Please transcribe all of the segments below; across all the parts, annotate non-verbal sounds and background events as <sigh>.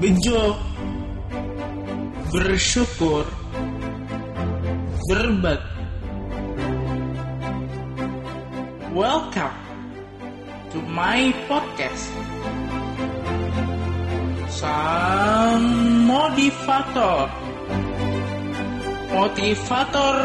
bejo, bersyukur, berbagi. Welcome to my podcast. Sang motivator, motivator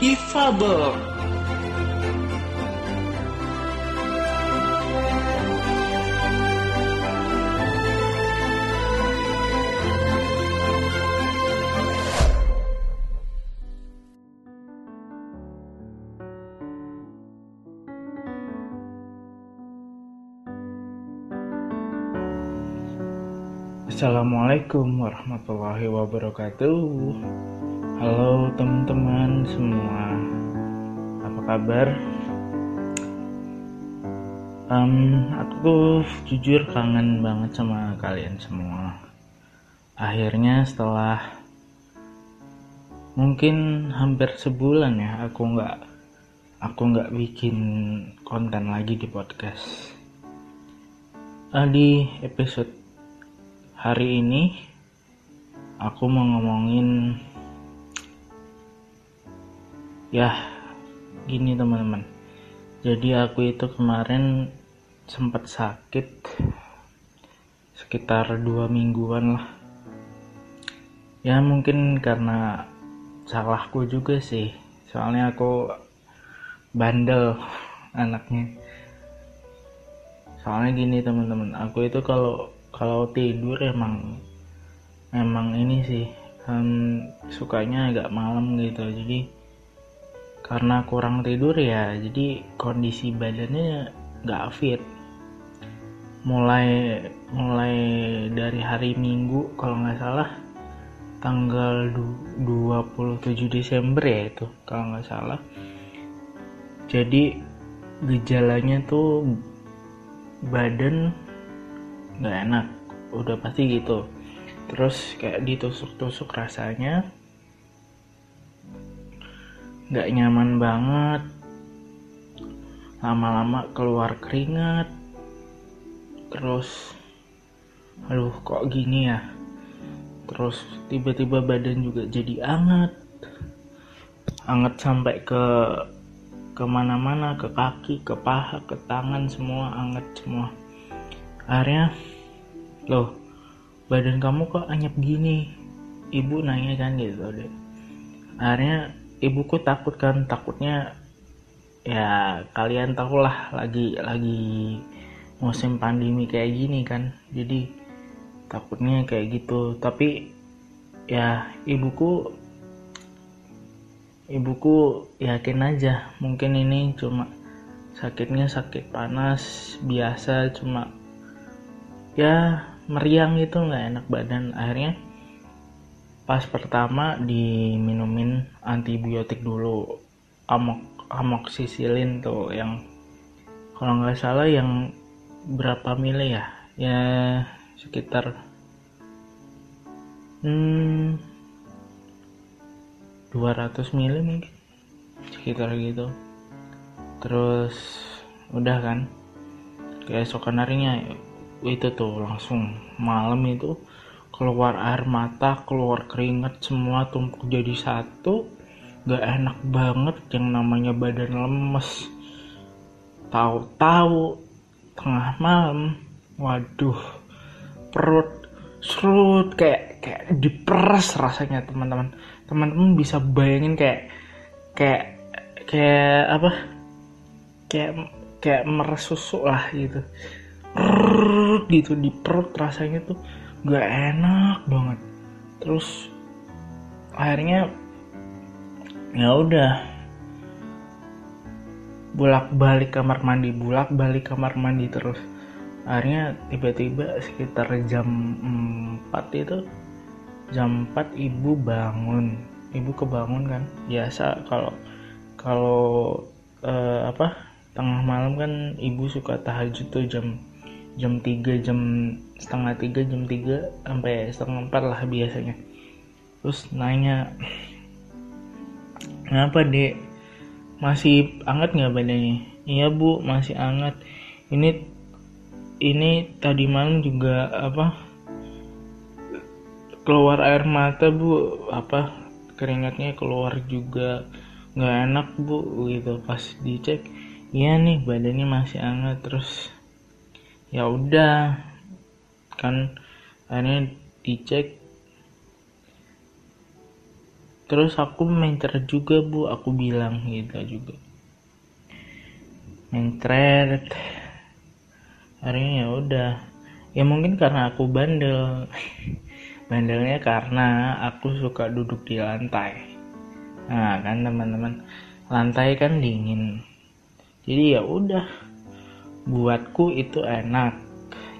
difabel. Assalamualaikum warahmatullahi wabarakatuh. Halo teman-teman semua. Apa kabar? Um, aku jujur kangen banget sama kalian semua. Akhirnya setelah Mungkin hampir sebulan ya Aku nggak Aku nggak bikin konten lagi di podcast. Uh, Di episode hari ini aku mau ngomongin ya gini teman-teman. Jadi aku itu kemarin sempat sakit sekitar dua mingguan lah. Ya mungkin karena salahku juga sih. Soalnya aku bandel <laughs> anaknya. Soalnya gini teman-teman. Aku itu kalau kalau tidur emang emang ini sih um, sukanya agak malam gitu. Jadi karena kurang tidur ya jadi kondisi badannya nggak fit. Mulai mulai dari hari minggu kalau nggak salah tanggal 27 Desember ya itu kalau nggak salah. Jadi gejalanya tuh badan nggak enak. Udah pasti gitu. Terus kayak ditusuk-tusuk rasanya. Nggak nyaman banget. Lama-lama keluar keringat. Terus aduh kok gini ya? Terus tiba-tiba badan juga jadi anget. Anget sampai ke ke mana-mana ke kaki ke paha ke tangan semua anget semua akhirnya loh badan kamu kok anyep gini? Ibu nanya kan gitu deh akhirnya ibuku takut kan takutnya ya kalian tahu lah lagi lagi musim pandemi kayak gini kan. Jadi takutnya kayak gitu. Tapi ya ibuku ibuku yakin aja mungkin ini cuma sakitnya sakit panas biasa cuma ya meriang gitu nggak enak badan. Akhirnya pas pertama diminumin antibiotik dulu amok amoksisilin tuh yang kalau nggak salah yang berapa mili ya? Ya sekitar hmm 200 mili mungkin sekitar gitu. Terus udah kan keesokan harinya itu tuh langsung malam itu keluar air mata keluar keringat semua tumpuk jadi satu. Gak enak banget yang namanya badan lemes. Tahu-tahu tengah malam waduh perut serut kayak kayak diperes rasanya teman-teman. Teman-teman bisa bayangin kayak kayak kayak apa? Kayak kayak meres susu lah gitu gitu di perut rasanya tuh gak enak banget terus akhirnya ya udah bolak balik kamar mandi bolak balik kamar mandi terus akhirnya tiba-tiba sekitar jam 4 itu jam 4 ibu bangun ibu kebangun kan biasa kalau kalau uh, apa tengah malam kan ibu suka tahajud tuh jam jam 3 jam setengah 3 jam 3 sampai setengah 4 lah biasanya. Terus nanya kenapa dek? Masih hangat nggak badannya? Iya bu masih hangat. Ini ini tadi malam juga apa keluar air mata bu. Apa keringatnya keluar juga nggak enak bu gitu. Pas dicek iya nih badannya masih hangat. Terus ya udah kan akhirnya dicek. Terus aku mencret juga bu. Aku bilang gitu juga. Mencret. Akhirnya ya udah. Ya mungkin karena aku bandel. <laughs> Bandelnya karena aku suka duduk di lantai. Nah kan teman-teman lantai kan dingin. Jadi ya udah buatku itu enak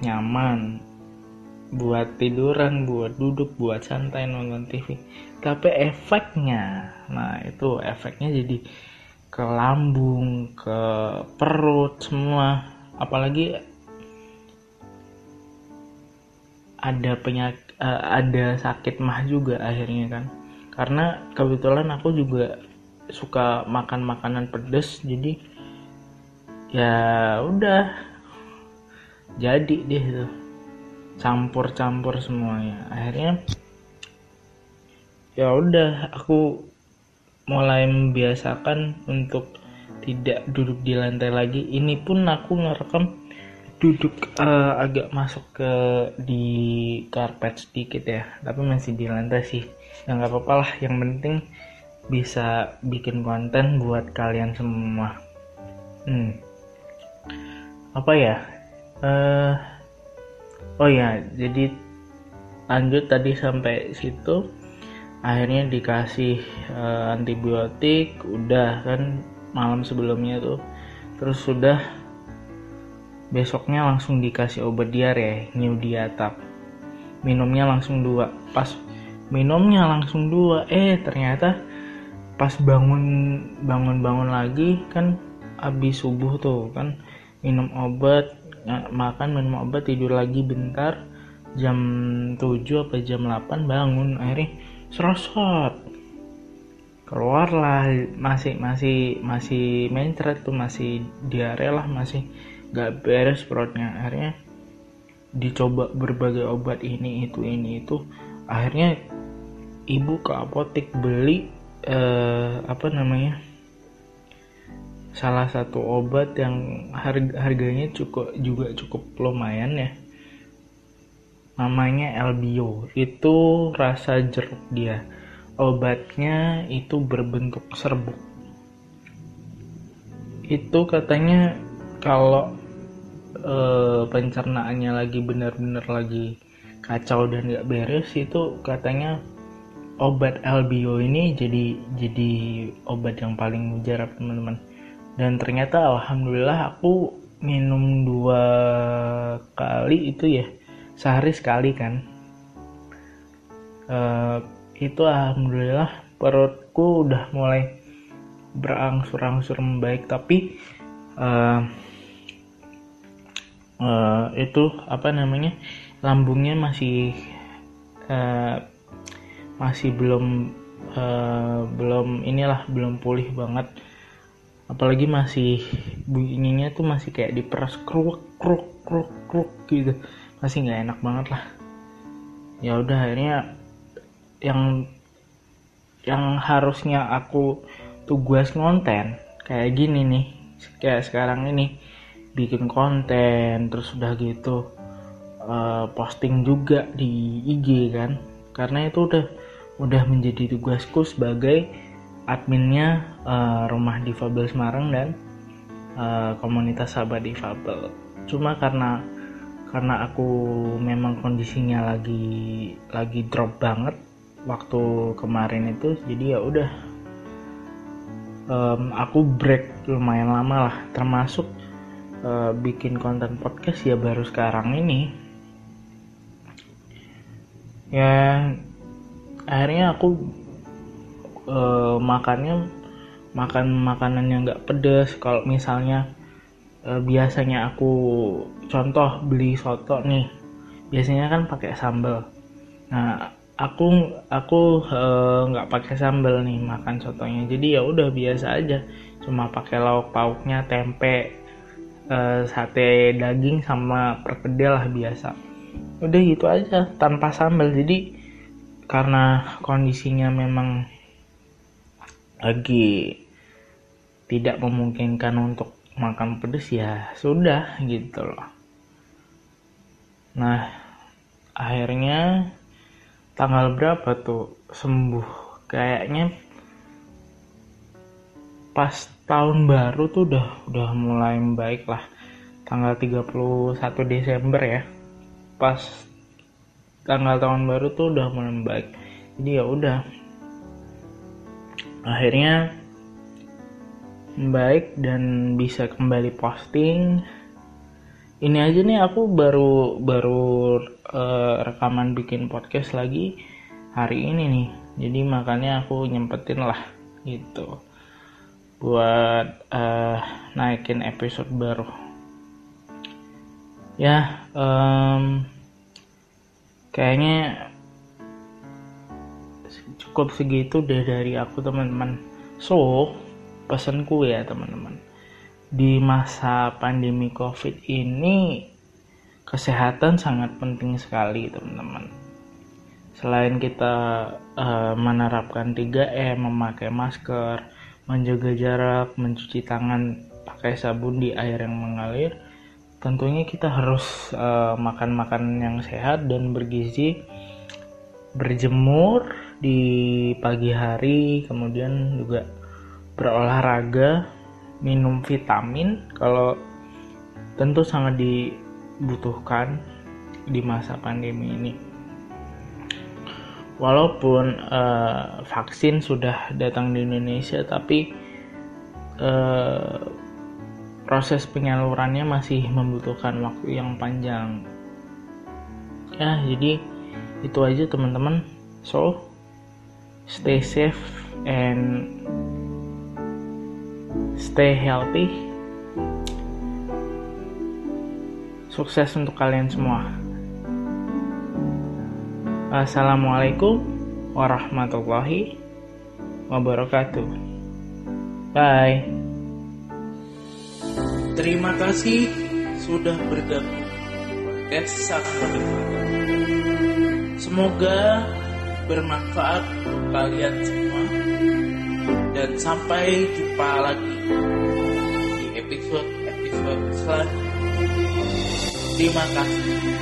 nyaman. Buat tiduran buat duduk buat santai nonton TV tapi efeknya nah itu efeknya jadi ke lambung ke perut semua. Apalagi ada penyak uh, ada sakit mah juga akhirnya kan. Karena kebetulan aku juga suka makan makanan pedas jadi ya udah. Jadi deh tuh campur-campur semuanya. Akhirnya ya udah aku mulai membiasakan untuk tidak duduk di lantai lagi. Ini pun aku ngerekam duduk uh, agak masuk ke di karpet sedikit ya. Tapi masih di lantai sih. Ya nggak apa-apa lah. Yang penting bisa bikin konten buat kalian semua. Hmm. Apa ya? Uh, oh ya jadi lanjut tadi sampai situ. Akhirnya dikasih uh, antibiotik udah kan malam sebelumnya tuh. Terus sudah besoknya langsung dikasih obat diare new diatap minumnya langsung dua. Pas minumnya langsung dua eh ternyata pas bangun bangun bangun lagi kan habis subuh tuh kan minum obat makan minum obat tidur lagi bentar jam 7 apa jam 8 bangun akhirnya serosot. Keluarlah masih masih masih mencret tuh masih diare lah masih gak beres perutnya. Akhirnya dicoba berbagai obat ini itu ini itu. Akhirnya ibu ke apotek beli eh, apa namanya salah satu obat yang harga harganya cukup juga cukup lumayan ya. Namanya Elbio itu rasa jeruk dia. Obatnya itu berbentuk serbuk. Itu katanya kalau e, pencernaannya lagi benar-benar lagi kacau dan gak beres itu katanya obat albio ini jadi jadi obat yang paling mujarab teman-teman dan ternyata alhamdulillah aku minum dua kali itu ya. Sehari sekali kan. E, itu alhamdulillah perutku udah mulai berangsur-angsur membaik. Tapi uh, uh, itu apa namanya lambungnya masih uh, masih belum uh, belum inilah belum pulih banget apalagi masih bunyinya tuh masih kayak diperas kruk kruk kruk kruk gitu. Masih nggak enak banget lah. Ya udah akhirnya yang yang harusnya aku tugas ngonten kayak gini nih kayak sekarang ini bikin konten terus udah gitu uh, posting juga di IG kan. Karena itu udah udah menjadi tugasku sebagai adminnya uh, rumah difabel Semarang dan uh, komunitas sahabat difabel. Cuma karena karena aku memang kondisinya lagi lagi drop banget waktu kemarin itu jadi ya udah um, aku break lumayan lama lah. Termasuk uh, bikin konten podcast ya baru sekarang ini. Ya akhirnya aku uh, makannya makan makanan yang nggak pedas kalau misalnya uh, biasanya aku contoh beli soto nih biasanya kan pakai sambal. Nah aku aku nggak uh, pakai sambal nih makan sotonya. Jadi ya udah biasa aja. Cuma pakai lauk pauknya tempe uh, sate daging sama perkedel lah biasa. Udah gitu aja tanpa sambal. Jadi karena kondisinya memang lagi tidak memungkinkan untuk makan pedas ya sudah gitu loh. Nah akhirnya tanggal berapa tuh sembuh? Kayaknya pas tahun baru tuh udah udah mulai baik lah. Tanggal 31 Desember ya. Pas tanggal tahun baru tuh udah mulai baik. Jadi ya udah akhirnya baik dan bisa kembali posting. Ini aja nih aku baru baru uh, rekaman bikin podcast lagi hari ini nih. Jadi makanya aku nyempetin lah gitu. Buat uh, naikin episode baru. Ya um, kayaknya cukup segitu deh dari aku teman-teman. So pesanku ya teman-teman. Di masa pandemi covid ini kesehatan sangat penting sekali teman-teman. Selain kita uh, menerapkan 3M memakai masker menjaga jarak mencuci tangan pakai sabun di air yang mengalir tentunya kita harus uh, makan makan yang sehat dan bergizi berjemur di pagi hari kemudian juga berolahraga minum vitamin kalau tentu sangat dibutuhkan di masa pandemi ini. Walaupun uh, vaksin sudah datang di Indonesia tapi uh, proses penyalurannya masih membutuhkan waktu yang panjang. Ya jadi itu aja teman-teman. So stay safe and stay healthy. Sukses untuk kalian semua. Assalamualaikum warahmatullahi wabarakatuh. Bye. Terima kasih sudah bergabung. Semoga bermanfaat untuk kalian semua dan sampai jumpa lagi di episode-episode selanjutnya. Terima kasih.